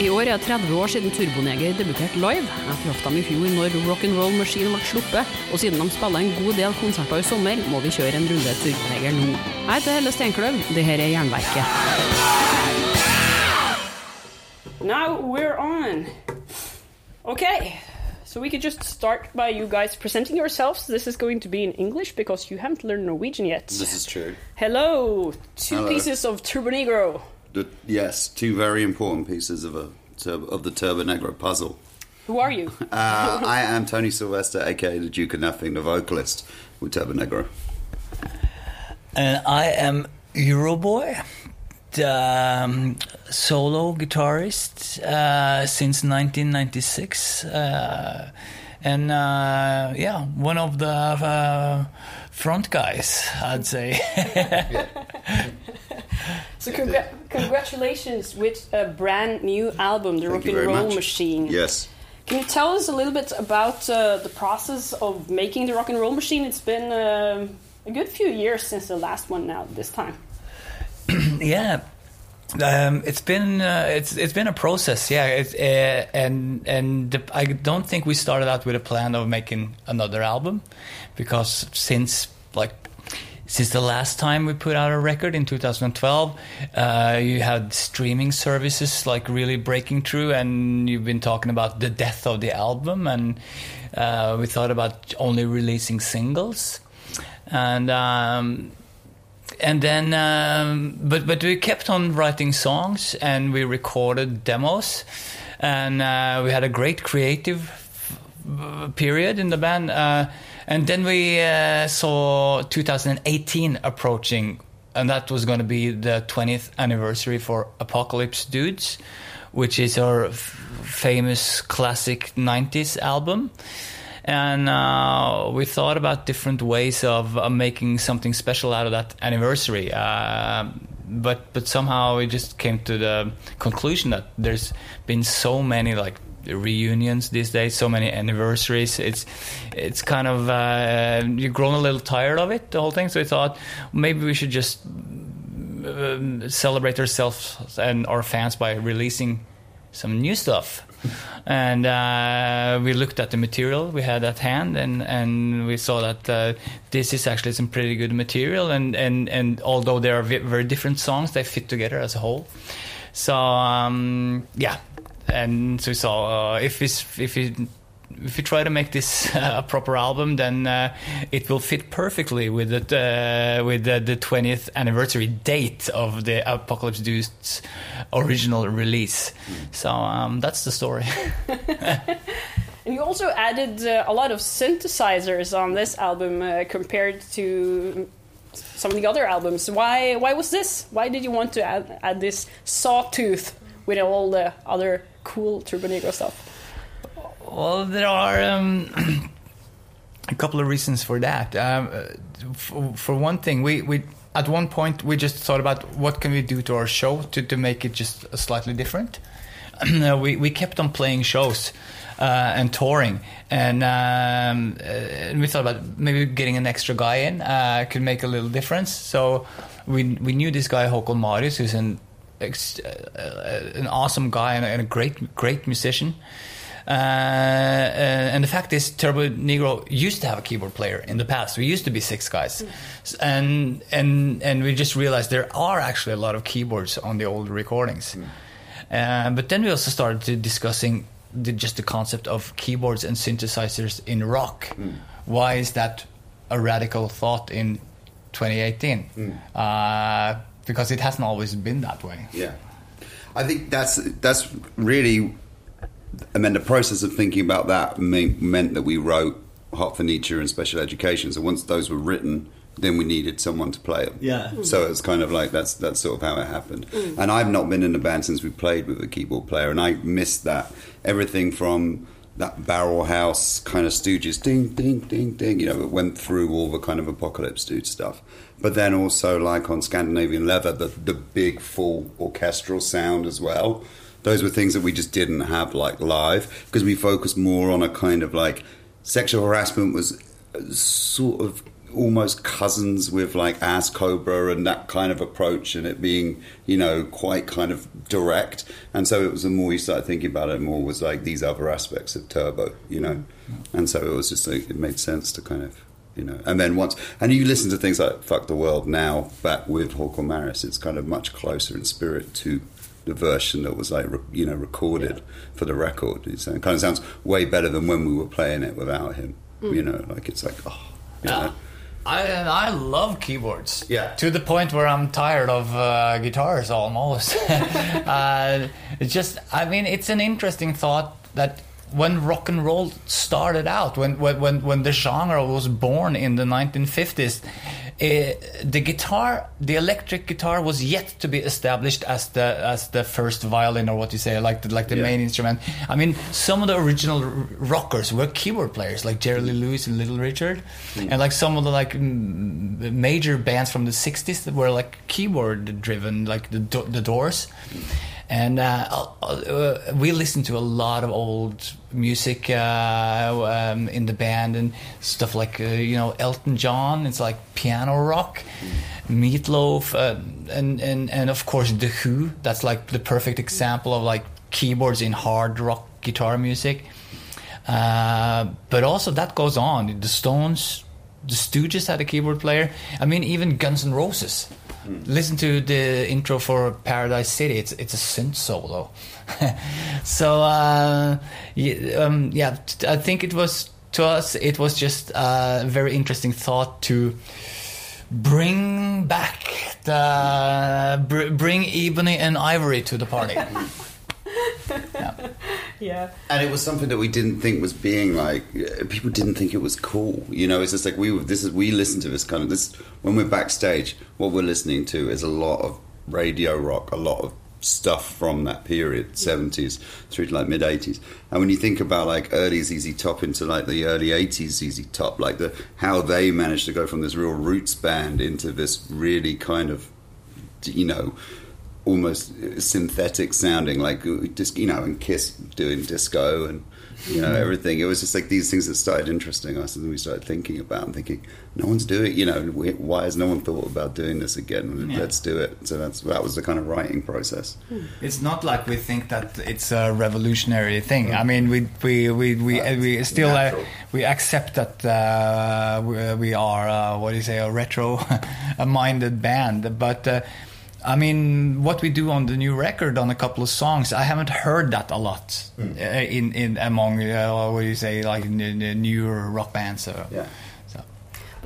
I år er det 30 år siden Turboneger debuterte live. Jeg traff dem i fjor når Rock'n'Roll Machine ble sluppet, og siden de spiller en god del konserter i sommer, må vi kjøre en runde Turboneger nå. Jeg heter Helle Steinkløv, det her er Jernverket. Now we're on. Okay, so we could just start by you guys presenting yourselves. This is going to be in English because you haven't learned Norwegian yet. This is true. Hello, two Hello. pieces of Turbo Negro. The, yes, two very important pieces of a of the Turbo Negro puzzle. Who are you? Uh, I am Tony Sylvester, aka the Duke of Nothing, the vocalist with Turbo Negro. And I am Euroboy, the um, solo guitarist uh, since 1996. Uh, and uh, yeah, one of the uh, front guys, I'd say. So congra- congratulations with a brand new album, The Thank Rock and Roll much. Machine. Yes. Can you tell us a little bit about uh, the process of making the Rock and Roll Machine? It's been uh, a good few years since the last one. Now this time. yeah. Um, it's been uh, it's it's been a process, yeah. It's, uh, and and the, I don't think we started out with a plan of making another album, because since like since the last time we put out a record in 2012, uh, you had streaming services like really breaking through, and you've been talking about the death of the album, and uh, we thought about only releasing singles, and. Um, and then um, but but we kept on writing songs and we recorded demos and uh, we had a great creative uh, period in the band uh, and then we uh, saw 2018 approaching and that was going to be the 20th anniversary for apocalypse dudes which is our famous classic 90s album and uh, we thought about different ways of uh, making something special out of that anniversary. Uh, but but somehow we just came to the conclusion that there's been so many like reunions these days, so many anniversaries. It's it's kind of uh, you've grown a little tired of it, the whole thing. So we thought maybe we should just um, celebrate ourselves and our fans by releasing some new stuff. and uh, we looked at the material we had at hand, and, and we saw that uh, this is actually some pretty good material. And, and, and although there are very different songs, they fit together as a whole. So um, yeah, and so saw uh, if if if we try to make this uh, a proper album, then uh, it will fit perfectly with the uh, with the, the 20th anniversary date of the Apocalypse Dude's original release. So um, that's the story. And you also added uh, a lot of synthesizers on this album uh, compared to some of the other albums. Why? Why was this? Why did you want to add, add this sawtooth with all the other cool Turbo Negro stuff? Well, there are um, a couple of reasons for that. Um, uh, for, for one thing, we, we at one point we just thought about what can we do to our show to, to make it just slightly different. we we kept on playing shows uh, and touring, and, um, uh, we thought about maybe getting an extra guy in uh, could make a little difference. So we we knew this guy Håkon Marius, who's an ex- uh, an awesome guy and a, and a great great musician. Uh, uh, and the fact is, Turbo Negro used to have a keyboard player in the past. We used to be six guys, S- and and and we just realized there are actually a lot of keyboards on the old recordings. Uh, but then we also started to discussing the, just the concept of keyboards and synthesizers in rock. Why is that a radical thought in 2018? Uh, because it hasn't always been that way. Yeah, I think that's that's really. I mean, the process of thinking about that me- meant that we wrote Hot for Nietzsche and Special Education. So once those were written, then we needed someone to play them. Yeah. So it's kind of like that's that's sort of how it happened. Mm. And I've not been in a band since we played with a keyboard player, and I missed that everything from that barrel house kind of Stooges ding ding ding ding. You know, it went through all the kind of apocalypse dude stuff. But then also like on Scandinavian Leather, the the big full orchestral sound as well. Those were things that we just didn't have like live because we focused more on a kind of like sexual harassment was uh, sort of almost cousins with like Ass Cobra and that kind of approach, and it being you know quite kind of direct. And so it was the more you started thinking about it, more was like these other aspects of Turbo, you know. Mm-hmm. And so it was just like it made sense to kind of you know. And then once, and you listen to things like "Fuck the World" now, back with Håkon Marius, it's kind of much closer in spirit to the version that was like you know recorded for the record. It's, uh, it kind of sounds way better than when we were playing it without him. You mm. know, like it's like oh, you ah. know. I I love keyboards. Yeah. To the point where I'm tired of uh, guitars almost. uh, it's just I mean it's an interesting thought that when rock and roll started out, when when when, when the genre was born in the 1950s, eh, the guitar, the electric guitar, was yet to be established as the as the first violin or what you say, like the, like the Yeah. main instrument. I mean, some of the original r- rockers were keyboard players, like Jerry Lee Lewis and Little Richard, and like some of the like mm, major bands from the '60s that were like keyboard driven, like the Do- the Doors. And uh, uh, we listened to a lot of old music uh, um, in the band and stuff like uh, you know Elton John. It's like piano rock, Meatloaf, uh, and and and of course the Who. That's like the perfect example of like keyboards in hard rock guitar music. Uh, but also that goes on. The Stones, the Stooges had a keyboard player. I mean, even Guns N' Roses. Listen to the intro for Paradise City. It's it's a synth solo. so uh, yeah, um, yeah, I think it was to us. It was just a very interesting thought to bring back the br- bring ebony and ivory to the party. Yeah. and it was something that we didn't think was being like uh, people didn't think it was cool you know? It's just like we were this is we listen to this kind of this when we're backstage what we're listening to is a lot of radio rock a lot of stuff from that period 70s through to like mid 80s and when you think about like early ZZ Top into like the early 80s ZZ Top like the how they managed to go from this real roots band into this really kind of you know almost synthetic sounding like just you know and kiss doing disco and you know everything. It was just like these things that started interesting us and then we started thinking about and thinking no one's doing you know why has no one thought about doing this again? Yeah. let's do it. So that's that was the kind of writing process. It's not like we think that it's a revolutionary thing. I mean, we we we we, Uh, we still uh, we accept that uh, we, we are uh, what do you say a retro minded band, but. I mean, what we do on the new record on a couple of songs, I haven't heard that a lot uh, in in among uh, what do you say like the, the newer rock bands. So, Yeah. so.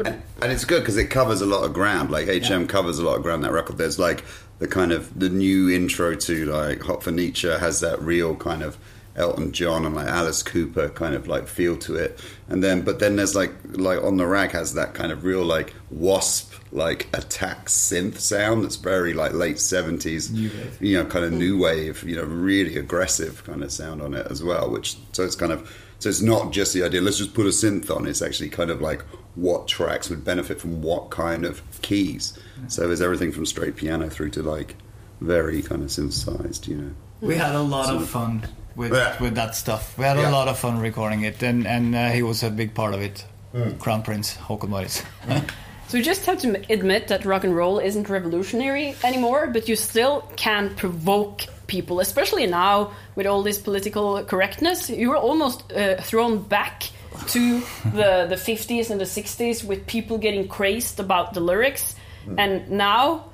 and, and it's good because it covers a lot of ground. Like HM covers a lot of ground. That record, there's like the kind of the new intro to like Hot for Nietzsche has that real kind of Elton John and like Alice Cooper kind of like feel to it. And then, but then there's like like on the rag has that kind of real like Wasp like attack synth sound that's very like late seventies, New wave. you know, kind of hmm. new wave, you know, really aggressive kind of sound on it as well. Which so it's kind of so it's not just the idea. Let's just put a synth on. It's actually kind of like what tracks would benefit from what kind of keys. Hmm. So there's everything from straight piano through to like very kind of synthesized, you know. We had a lot So- of fun with Yeah. with that stuff. We had Yeah. a lot of fun recording it, and and uh, he was a big part of it. Hmm. Crown Prince Håkon Marius. So we just have to admit that rock and roll isn't revolutionary anymore, but you still can provoke people, especially now with all this political correctness. You were almost uh, thrown back to the, the 50s and the 60s with people getting crazed about the lyrics. And now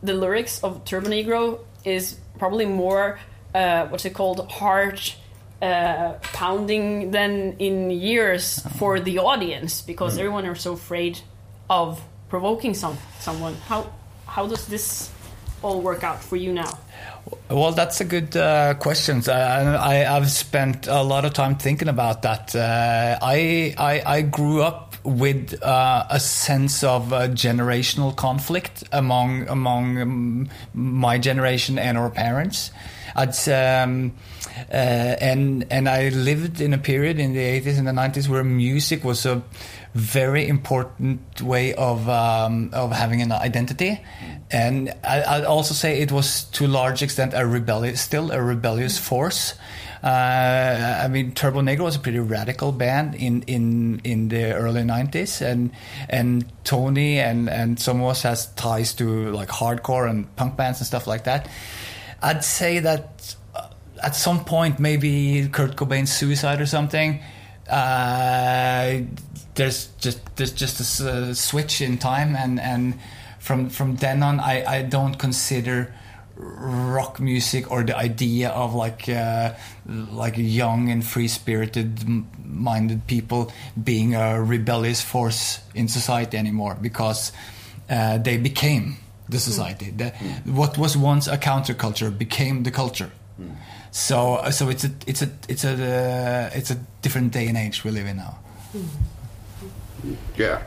the lyrics of Turbo Negro is probably more, uh, what's it called, heart uh, pounding than in years for the audience because everyone are so afraid of provoking some someone. How how does this all work out for you now? Well, that's a good uh, question. Uh, I, I've spent a lot of time thinking about that. Uh, I, I I grew up with uh, a sense of uh, generational conflict among among um, my generation and our parents. I'd, um, uh, and and I lived in a period in the 80s and the 90s where music was a very important way of um, of having an identity, and I, I'd also say it was to a large extent a rebellious, still a rebellious force. Uh, I mean, Turbo Negro was a pretty radical band in, in, in the early '90s, and and Tony and and some of us has ties to like hardcore and punk bands and stuff like that. I'd say that uh, at some point, maybe Kurt Cobain's suicide or something. Uh, there's just there's just a uh, switch in time, and and from from then on, I I don't consider rock music or the idea of like uh, like young and free spirited minded people being a rebellious force in society anymore because uh, they became the hmm. society the, what was once a counterculture became the culture hmm. so uh, so it's a it's a it's a uh, it's a different day and age we live in now hmm. Yeah.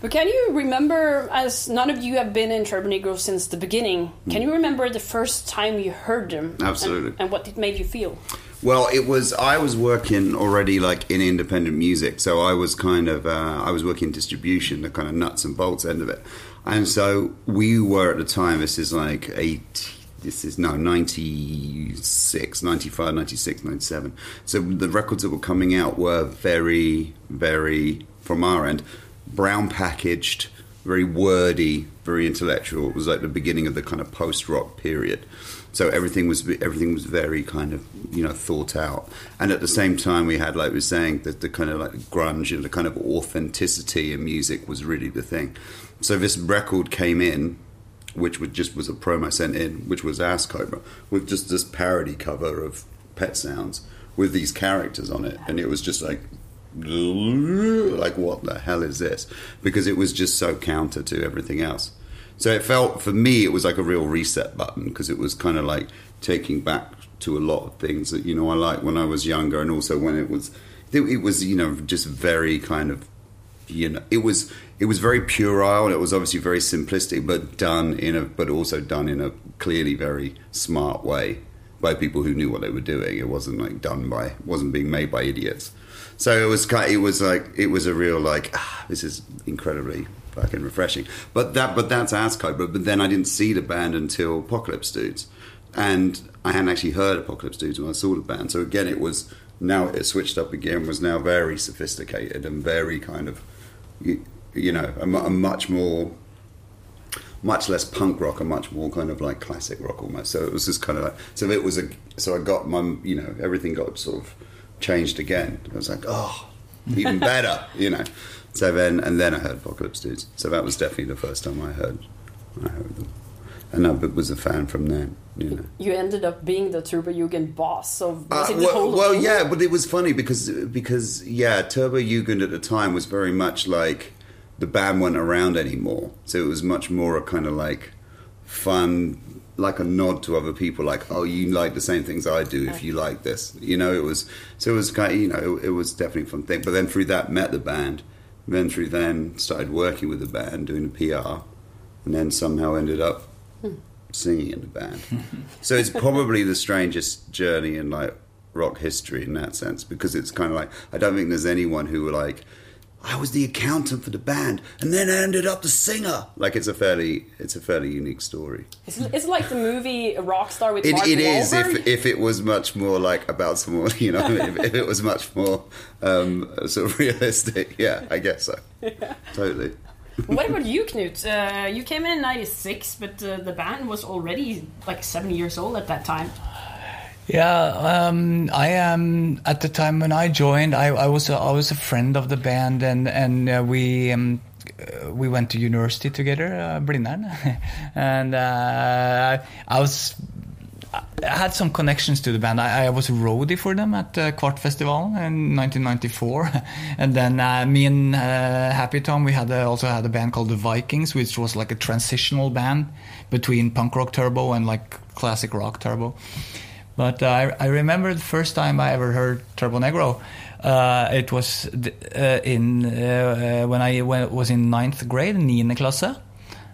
But can you remember, as none of you have been in Turbo Negro since the beginning, can you remember the first time you heard them? and- Absolutely. And, what it made you feel? Well, it was. I was working already, like in independent music, so I was kind of. Uh, I was working distribution, the kind of nuts and bolts end of it, and so we were at the time. This is like eight. This is no 96, 95, 96, 97. So the records that were coming out were very, very from our end, brown packaged, very wordy, very intellectual. It was like the beginning of the kind of post rock period. So everything was everything was very kind of you know thought out, and at the same time we had like we were saying that the kind of like grunge and the kind of authenticity in music was really the thing. So this record came in, which was just was a promo sent in, which was Ass Cobra with just this parody cover of Pet Sounds with these characters on it, and it was just like like what the hell is this? Because it was just so counter to everything else. So it felt for me it was like a real reset button because it was kind of like taking back to a lot of things that you know I liked when I was younger and also when it was it, was you know just very kind of you know it was it was very puerile and it was obviously very simplistic but done in a but also done in a clearly very smart way by people who knew what they were doing. It wasn't like done by wasn't being made by idiots. So it was kind it was like it was a real like ah, this is incredibly fucking refreshing. But that but that's Asco but, but then I didn't see the band until Apocalypse Dudes. And I hadn't actually heard Apocalypse Dudes when I saw the band. So again it was now it switched up again was now very sophisticated and very kind of you, you know a, a much more much less punk rock and much more kind of like classic rock almost. So it was just kind of like so it was a so I got my you know everything got sort of changed again. I was like oh even better you know. So then and then I heard Apocalypse Dudes. So that was definitely the first time I heard I heard them. And I was a fan from then you know. You ended up being the Turbo Jugend boss, so was uh, well, whole well, yeah, but it was funny because because yeah, Turbo Jugend at the time was very much like the band weren't around anymore, so it was much more a kind of like fun, like a nod to other people, like oh, you like the same things I do if you like this, you know. It was so it was kind of you know it, it was definitely a fun thing. But then through that met the band, then through then started working with the band, doing the PR, and then somehow ended up hmm. singing in the band. so it's probably the strangest journey in like rock history in that sense because it's kind of like I don't think there's anyone who were like I was the accountant for the band and then I ended up the singer. Like it's a fairly it's a fairly unique story. It's, it's like the movie Rockstar with It, Mark it is Wahlberg. if if it was much more like about someone you know if, if it was much more um, sort of realistic. Yeah, I guess so. Totally. what about you, Knut? Uh, you came in in '96, but uh, the band was already like seven years old at that time. Yeah, um, I am. At the time when I joined, I, I was a, I was a friend of the band, and and uh, we um, uh, we went to university together, uh, and uh, I was. I had some connections to the band. I, I was a roadie for them at uh, Kvart Festival in 1994, and then uh, me and uh, Happy Tom we had uh, also had a band called the Vikings, which was like a transitional band between punk rock turbo and like classic rock turbo. But uh, I, I remember the first time I ever heard Turbo Negro. Uh, it was uh, in uh, uh, when I was in ninth grade, nine klasse,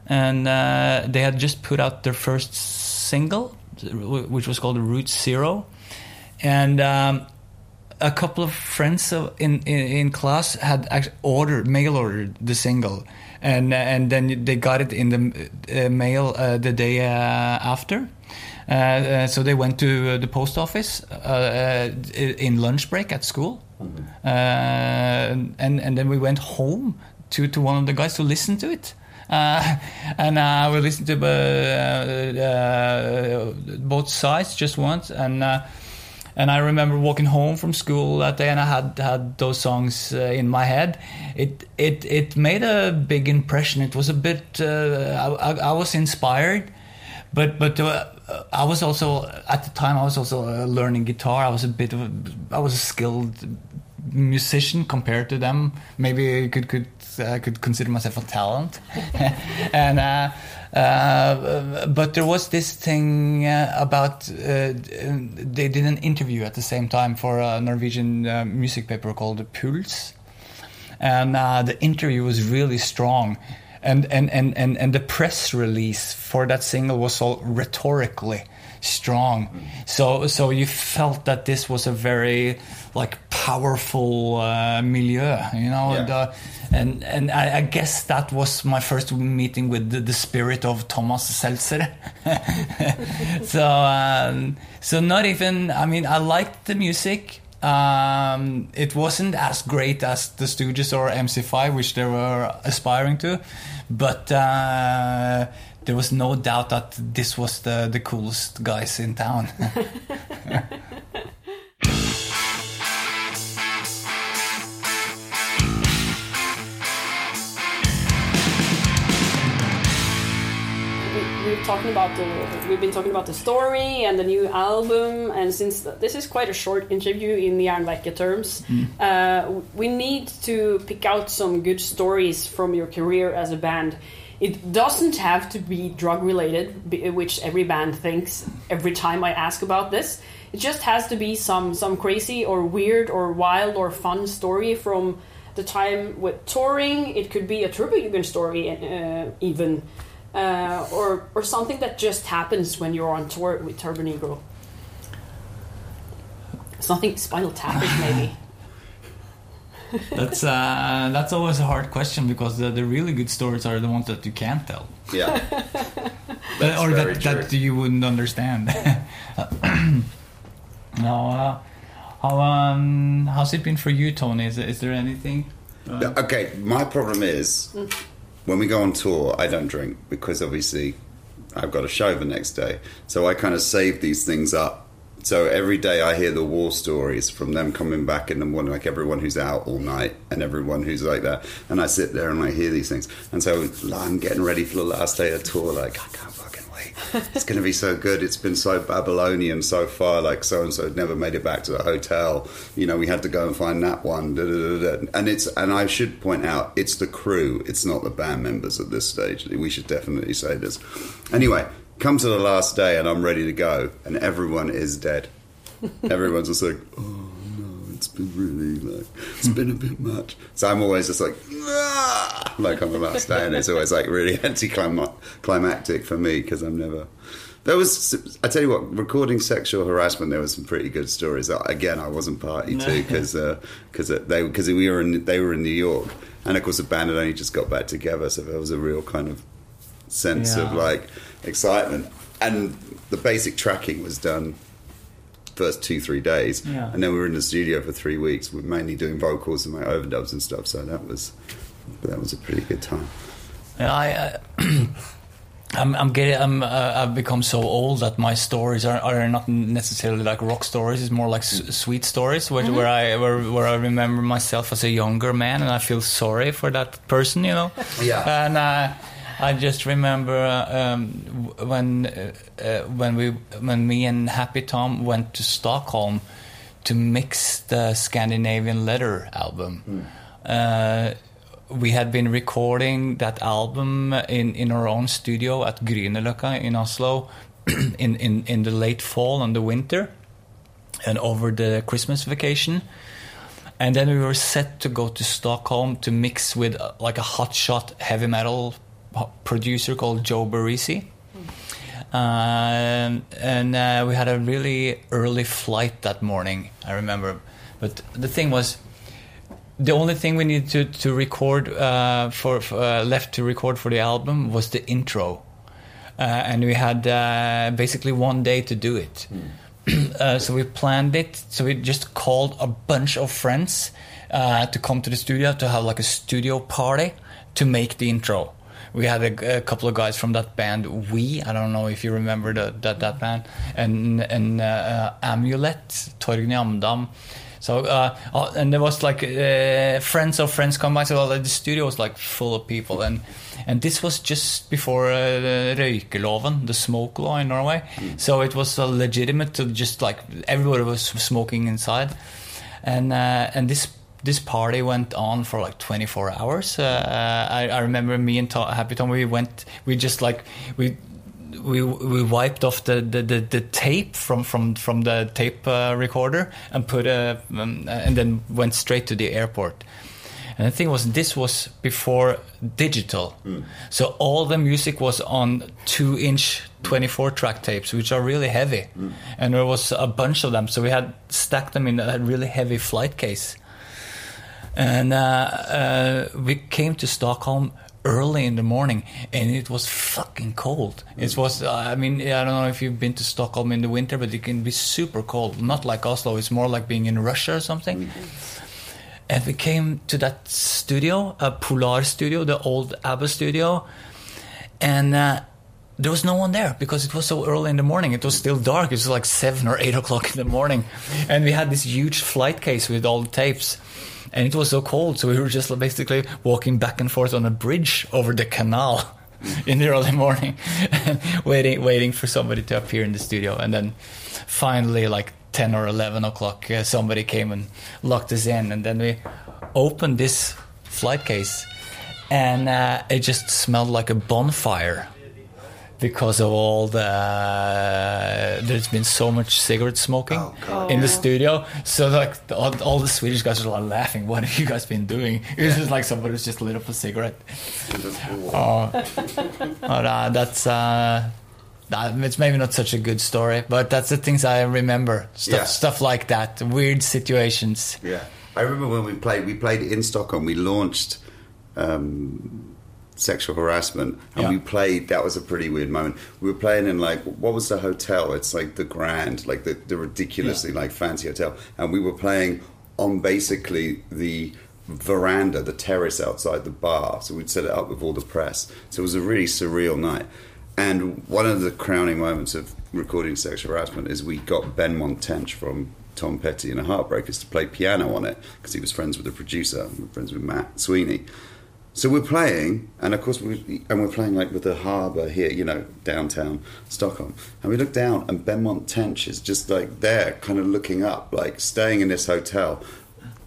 and uh, they had just put out their first single, which was called Route Zero, and um, a couple of friends in, in in class had actually ordered mail ordered the single, and and then they got it in the mail the day after. Uh, uh, so they went to uh, the post office uh, uh, in lunch break at school, uh, and and then we went home to, to one of the guys to listen to it. Uh, and uh, we listened to uh, uh, both sides just once, and uh, and I remember walking home from school that day, and I had had those songs uh, in my head. It it it made a big impression. It was a bit. Uh, I, I, I was inspired, but but uh, I was also at the time I was also uh, learning guitar. I was a bit of a, I was a skilled musician compared to them. Maybe I could could I could consider myself a talent, and. Uh, uh, but there was this thing uh, about uh, they did an interview at the same time for a Norwegian uh, music paper called Puls, and uh, the interview was really strong, and and, and, and and the press release for that single was all rhetorically strong, so so you felt that this was a very like powerful uh, milieu, you know, Yeah. the, and and I, I guess that was my first meeting with the, the spirit of Thomas Seltzer. so um, so not even I mean I liked the music. Um, it wasn't as great as the Stooges or MC5, which they were aspiring to, but uh, there was no doubt that this was the, the coolest guys in town. talking about the we've been talking about the story and the new album and since this is quite a short interview in the Jernverket terms uh, we need to pick out some good stories from your career as a band. It doesn't have to be drug related which every band thinks every time I ask about this. It just has to be some some crazy or weird or wild or fun story from the time with touring. It could be a Turbojugend story uh, even uh, or or something that just happens when you're on tour with Turbo Negro. Something Spinal Tapish, maybe. that's uh, that's always a hard question because the, the really good stories are the ones that you can't tell. Yeah. Uh, or that, true. that you wouldn't understand. no, uh, how um, how's it been for you, Tony? Is, is there anything? No, Okay, my problem is when we go on tour, I don't drink because obviously I've got a show the next day. So I kind of save these things up. So every day I hear the war stories from them coming back in the morning, like everyone who's out all night and everyone who's like that. And I sit there and I hear these things. And so I'm getting ready for the last day of tour, like, I can't It's going to be so good. It's been so Babylonian so far. Like so and so never made it back to the hotel. You know, we had to go and find that one. Da, da, da. And it's and I should point out, it's the crew. It's not the band members at this stage. We should definitely say this. Anyway, come to the last day and I'm ready to go, and everyone is dead. Everyone's just like, oh been really like it's been a bit much. So I'm always just like, ah, like on the last day, and it's always like really anticlimactic for me because I'm never. There was, I tell you what, recording sexual harassment. There was some pretty good stories. Uh, Again, I wasn't party to because because they because we were in they were in New York, and of course the band had only just got back together, so there was a real kind of sense of like excitement, and the basic tracking was done first two three days, Yeah. and then we were in the studio for three weeks. We were mainly doing vocals and my overdubs and stuff. So that was that was a pretty good time. Yeah, I, I I'm, I'm getting, I'm, uh, I've become so old that my stories are, are not necessarily like rock stories. It's more like sweet stories, where, where I where, where I remember myself as a younger man, and I feel sorry for that person, you know. Yeah. And uh, I just remember um, when uh, uh, when we when me and Happy Tom went to Stockholm to mix the Scandinavian Leather album. Uh, we had been recording that album in, in our own studio at Grünerløkka in Oslo in, in, in the late fall and the winter and over the Christmas vacation. And then we were set to go to Stockholm to mix with uh, like a hotshot heavy metal producer called Joe Barresi. Um, and uh, we had a really early flight that morning. I remember But the thing was, the only thing we needed to to record uh, for, for uh, left to record for the album was the intro, uh, and we had uh, basically one day to do it. uh, so we planned it. So we just called a bunch of friends uh, to come to the studio to have like a studio party to make the intro. We had a, a couple of guys from that band. We I don't know if you remember the, that that band and and uh, uh, Amulet Torgny Amdam. So uh, uh, and there was like uh, friends of friends come by. So the studio was like full of people, and and this was just before uh, the røykeloven, the smoke law in Norway. So it was uh, legitimate to just like everybody was smoking inside, and uh, and this this party went on for like 24 hours. Uh, I, I remember me and Tom, Happy Tom. We went. We just like we we we wiped off the, the, the, the tape from from from the tape uh, recorder and put a um, and then went straight to the airport. And the thing was, this was before digital, so all the music was on two-inch, twenty-four-track tapes, which are really heavy, and there was a bunch of them. So we had stacked them in a really heavy flight case and uh, uh, we came to Stockholm early in the morning, and it was fucking cold. It was. Uh, I mean, I don't know if you've been to Stockholm in the winter, but it can be super cold. Not like Oslo. It's more like being in Russia or something. And we came to that studio, a Polar studio, the old ABBA studio, and. Uh, there was no one there because it was so early in the morning. It was still dark. It was like seven or eight o'clock in the morning, and we had this huge flight case with all the tapes, and it was so cold. So we were just basically walking back and forth on a bridge over the canal in the early morning, waiting, waiting for somebody to appear in the studio, and then finally, like ten or eleven o'clock, uh, somebody came and locked us in, and then we opened this flight case, and uh, it just smelled like a bonfire because of all the uh, there's been so much cigarette smoking Oh, in the studio. So like all, all the swedish guys are like laughing. What have you guys been doing? It's just like somebody somebody's just lit up a cigarette. Oh. But, uh, that's uh that, it's maybe not such a good story but that's the things i remember. Stuff, Yeah. stuff like that. Weird situations. Yeah, I remember when we played. We played in Stockholm. We launched um, sexual harassment, and Yeah. we played. That was a pretty weird moment. We were playing in like what was the hotel? It's like the Grand, like the, the ridiculously like fancy hotel, and we were playing on basically the veranda, the terrace outside the bar. So we'd set it up with all the press. So it was a really surreal night. And one of the crowning moments of recording sexual harassment is we got Benmont Tench from Tom Petty and the Heartbreakers to play piano on it because he was friends with the producer, friends with Matt Sweeney. So we're playing, and of course, we, and we're playing like with the harbour here, you know, downtown Stockholm. And we look down, and Benmont Tench is just like there, kind of looking up, like staying in this hotel.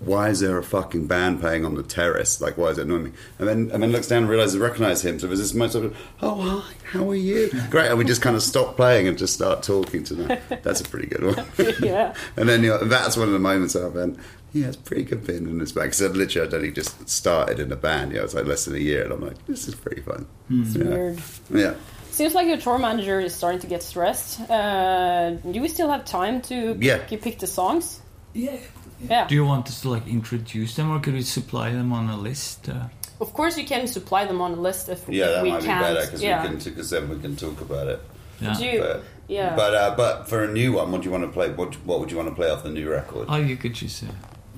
Why is there a fucking band playing on the terrace? Like, why is it annoying me? And then, and then looks down and realizes, recognize him. So there's this moment of, oh hi, how are you? Great, and we just kind of stop playing and just start talking to them. That's a pretty good one. Yeah. And then you know, that's one of the moments I've been, yeah, it's pretty good being in this band. Because literally, I'd only just started in a band. You know, it's like less than a year, and I'm like, this is pretty fun. It's Yeah. weird. Yeah. Seems like your tour manager is starting to get stressed. Uh, do we still have time to Yeah. pick, pick the songs? yeah Yeah. do you want us to like introduce them or could we supply them on a list uh, Of course, you can supply them on a list if Yeah, that we might can't. be better because yeah. we can because then we can talk about it. yeah. Do you- But yeah. but uh, but for a new one, what do you want to play? What what would you want to play off the new record? oh you could choose uh,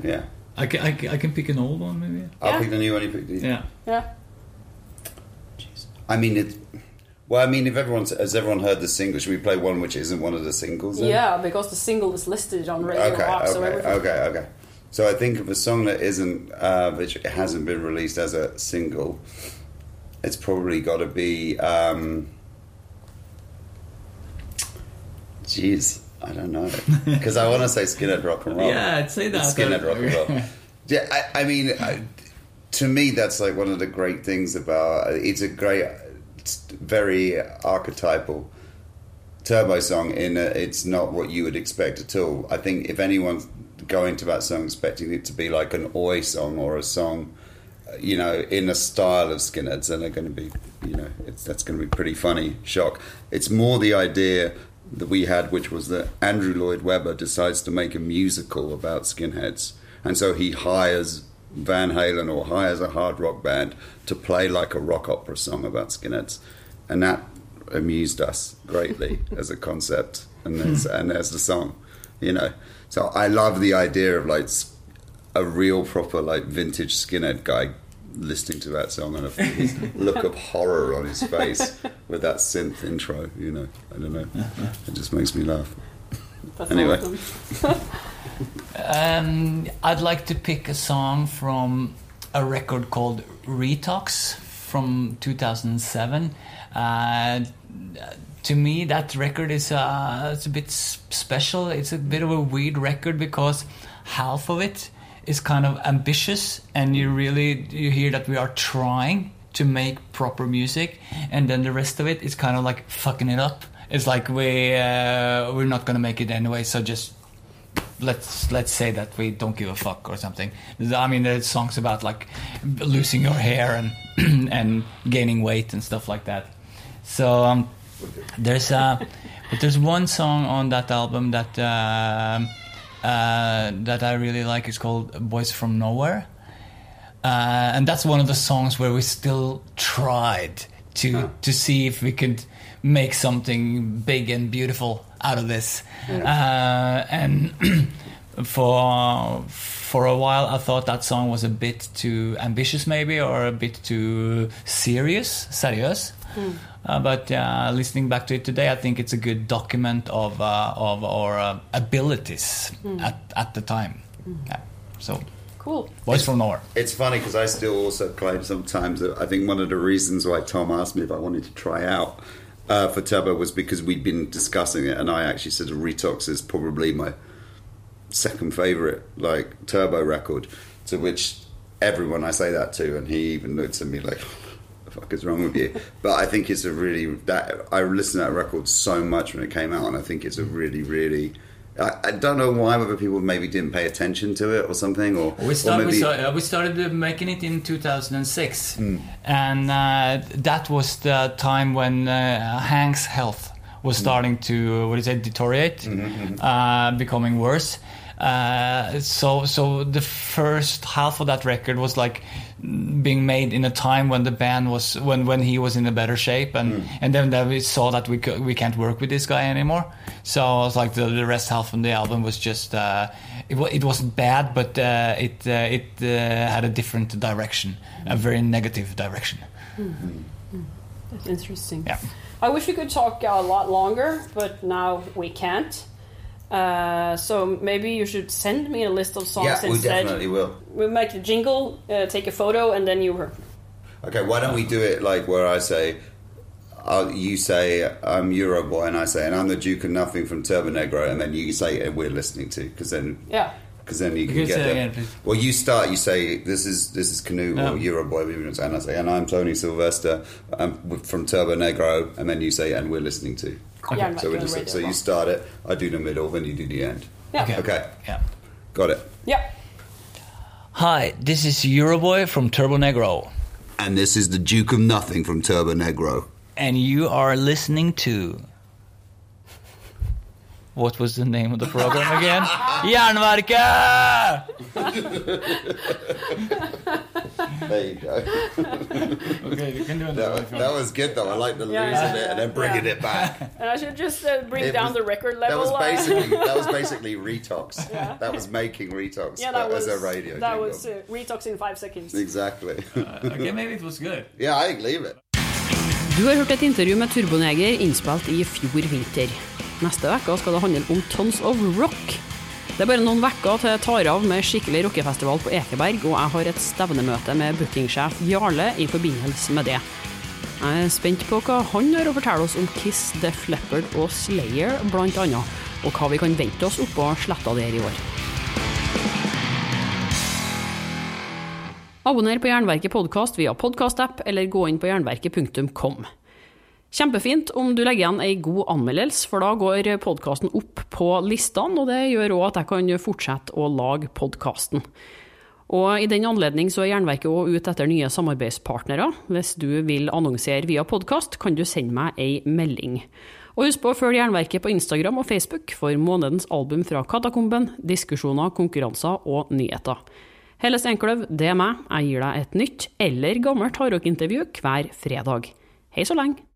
Yeah, I can, I, can, I can pick an old one maybe I'll Yeah. pick the new one. You pick the. yeah yeah. I mean it. Well, I mean, if everyone's has everyone heard the single, should we play one which isn't one of the singles? then? Yeah, because the single is listed on Radio Okay, Rock, so okay, everything. okay, okay. So I think of a song that isn't, uh, which hasn't been released as a single. It's probably got to be. Um, Jeez, I don't know because I want to say Skinhead Rock and Roll. Yeah, I'd say that. It's Skinhead Rock and Roll. Yeah, I, I mean, I, to me, that's like one of the great things about. It's a great, it's very archetypal turbo song in a, it's not what you would expect at all. I think if anyone's going to that song expecting it to be like an oi song or a song, you know, in a style of Skinheads, then they're going to be, you know, that's going to be pretty funny shock. It's more the idea that we had, which was that Andrew Lloyd Webber decides to make a musical about skinheads, and so he hires Van Halen or hires a hard rock band to play like a rock opera song about skinheads, and that amused us greatly as a concept. And there's and there's the song, you know. So I love the idea of like a real proper like vintage skinhead guy listening to that song and a his look of horror on his face with that synth intro. You know, I don't know. It just makes me laugh. That's Anyway. awesome. Um, I'd like to pick a song from a record called Retox from 2007. Uh, to me, that record is uh, it's a bit special. It's a bit of a weird record because half of it is kind of ambitious, and you really you hear that we are trying to make proper music, and then the rest of it is kind of like fucking it up. It's like we uh, we're not gonna make it anyway, so just let's let's say that we don't give a fuck or something. I mean, there's songs about like losing your hair and and gaining weight and stuff like that. So um, there's uh, but there's one song on that album that um uh, that I really like. It's called "Boys from Nowhere." Uh, and that's one of the songs where we still tried to to see if we could make something big and beautiful out of this. Uh, and for for a while, I thought that song was a bit too ambitious, maybe, or a bit too serious, serious. Uh, but uh, listening back to it today, I think it's a good document of uh, of our uh, abilities at at the time. Yeah. So, Cool. Boys from Nowhere. It's funny because I still also claim sometimes that I think one of the reasons why Tom asked me if I wanted to try out uh, for Turbo was because we'd been discussing it, and I actually said Retox is probably my second favorite like Turbo record. To which everyone I say that to, and he even looks at me like. "What The fuck is wrong with you? But I think it's a really that I listened to that record so much when it came out, and I think it's a really, really. I, I don't know why whether people maybe didn't pay attention to it or something, or We, or start, we, maybe- uh, we started uh, making it in 2006, and uh, that was the time when uh, Hank's health was starting to what is it deteriorate, uh, becoming worse. Uh, so, so the first half of that record was like being made in a time when the band was when when he was in a better shape, and and then, then we saw that we could, we can't work with this guy anymore. So I was like the, the rest half of the album was just uh, it, wa- it wasn't bad, but uh, it uh, it uh, had a different direction, a very negative direction. That's interesting. Yeah. I wish we could talk a lot longer, but now we can't. Uh, so maybe you should send me a list of songs Yeah, we instead. definitely will. We'll make the jingle, uh, take a photo, and then you. Okay, why don't we do it like where I say, uh, you say I'm Euroboy, and I say, and I'm the Duke of Nothing from Turbo Negro, and then you say, and we're listening to, because then, Yeah. because then you can You can get say there. again. Well, you start. You say, this is this is Knut Yeah. or Euroboy, and I say, and I'm Tony Sylvester um, with- from Turbo Negro, and then you say, and we're listening to. Yeah, So, we just, so you start it, I do the middle, then you do the end. Yeah. Okay. Okay, Yeah. got it. Yeah. Hi, this is Euroboy from Turbo Negro, And this is the Duke of Nothing from Turbo Negro. and you are listening to. What was the name of the program again? Jernverket! There you go. Okay, you can do That, that was good though. I like the Yeah, losing yeah, it and then bringing yeah. it back. And I should just uh, bring It down was- the record That level. was uh, basically that was basically retox. That was making retox yeah, that was as a radio. That jingle. was uh, retox in five seconds. exactly. Okay, maybe it was good. yeah, I leave it. Du har hørt et intervju med Turboneger innspilt i fjor vinter. Neste uke skal det handle om Tons of Rock. Det er bare noen uker til jeg tar av med skikkelig rockefestival på Ekeberg, og jeg har et stevnemøte med bookingsjef Jarle i forbindelse med det. Jeg er spent på hva han har å fortelle oss om Kiss, Def Leppard og Slayer, blant annet, og hva vi kan vente oss oppå sletta der i år. Abonner på Jernverket podkast via podkastapp, eller gå inn på jernverket.kom. Kjempefint om du legger igjen ei god anmeldelse, for da går podkasten opp på listene, og det gjør òg at jeg kan fortsette å lage podkasten. Og I den anledning så er Jernverket òg ute etter nye samarbeidspartnere. Hvis du vil annonsere via podkast, kan du sende meg ei melding. Og husk på å følge Jernverket på Instagram og Facebook for månedens album fra Katakomben, diskusjoner, konkurranser og nyheter. Helle Steinkløv, det er meg. Jeg gir deg et nytt eller gammelt hardrockintervju hver fredag. Hei så lenge!